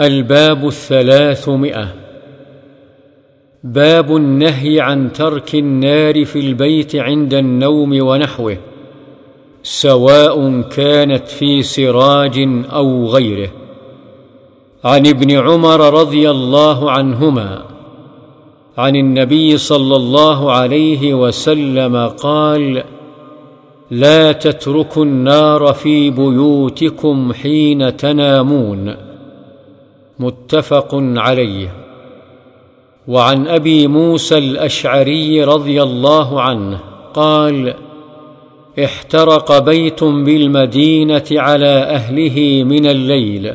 الباب الثلاثمائة. باب النهي عن ترك النار في البيت عند النوم ونحوه سواء كانت في سراج أو غيره. عن ابن عمر رضي الله عنهما عن النبي صلى الله عليه وسلم قال لا تتركوا النار في بيوتكم حين تنامون. متفق عليه. وعن أبي موسى الأشعري رضي الله عنه قال احترق بيت بالمدينة على أهله من الليل.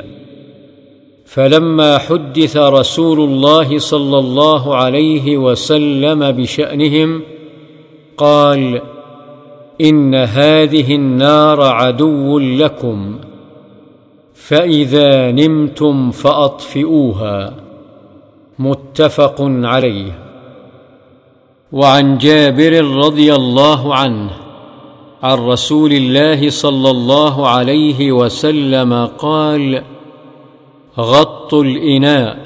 فلما حدث رسول الله صلى الله عليه وسلم بشأنهم قال إن هذه النار عدو لكم. فإذا نمتم فأطفئوها متفق عليه. وعن جابر رضي الله عنه عن رسول الله صلى الله عليه وسلم قال غطوا الإناء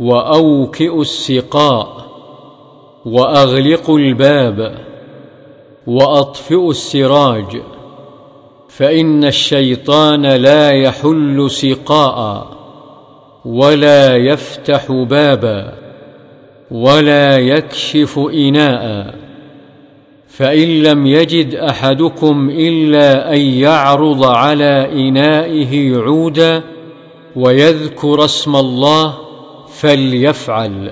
وأوكئوا السقاء وأغلقوا الباب وأطفئوا السراج. فإن الشيطان لا يحل سقاء ولا يفتح بابا ولا يكشف إناء فإن لم يجد أحدكم إلا أن يعرض على إنائه عودا ويذكر اسم الله فليفعل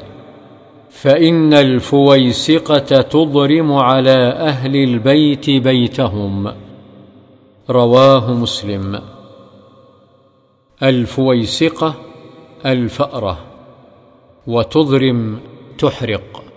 فإن الفويسقة تضرم على أهل البيت بيتهم رواه مسلم. الفويسقة الفأرة. وتضرم تحرق.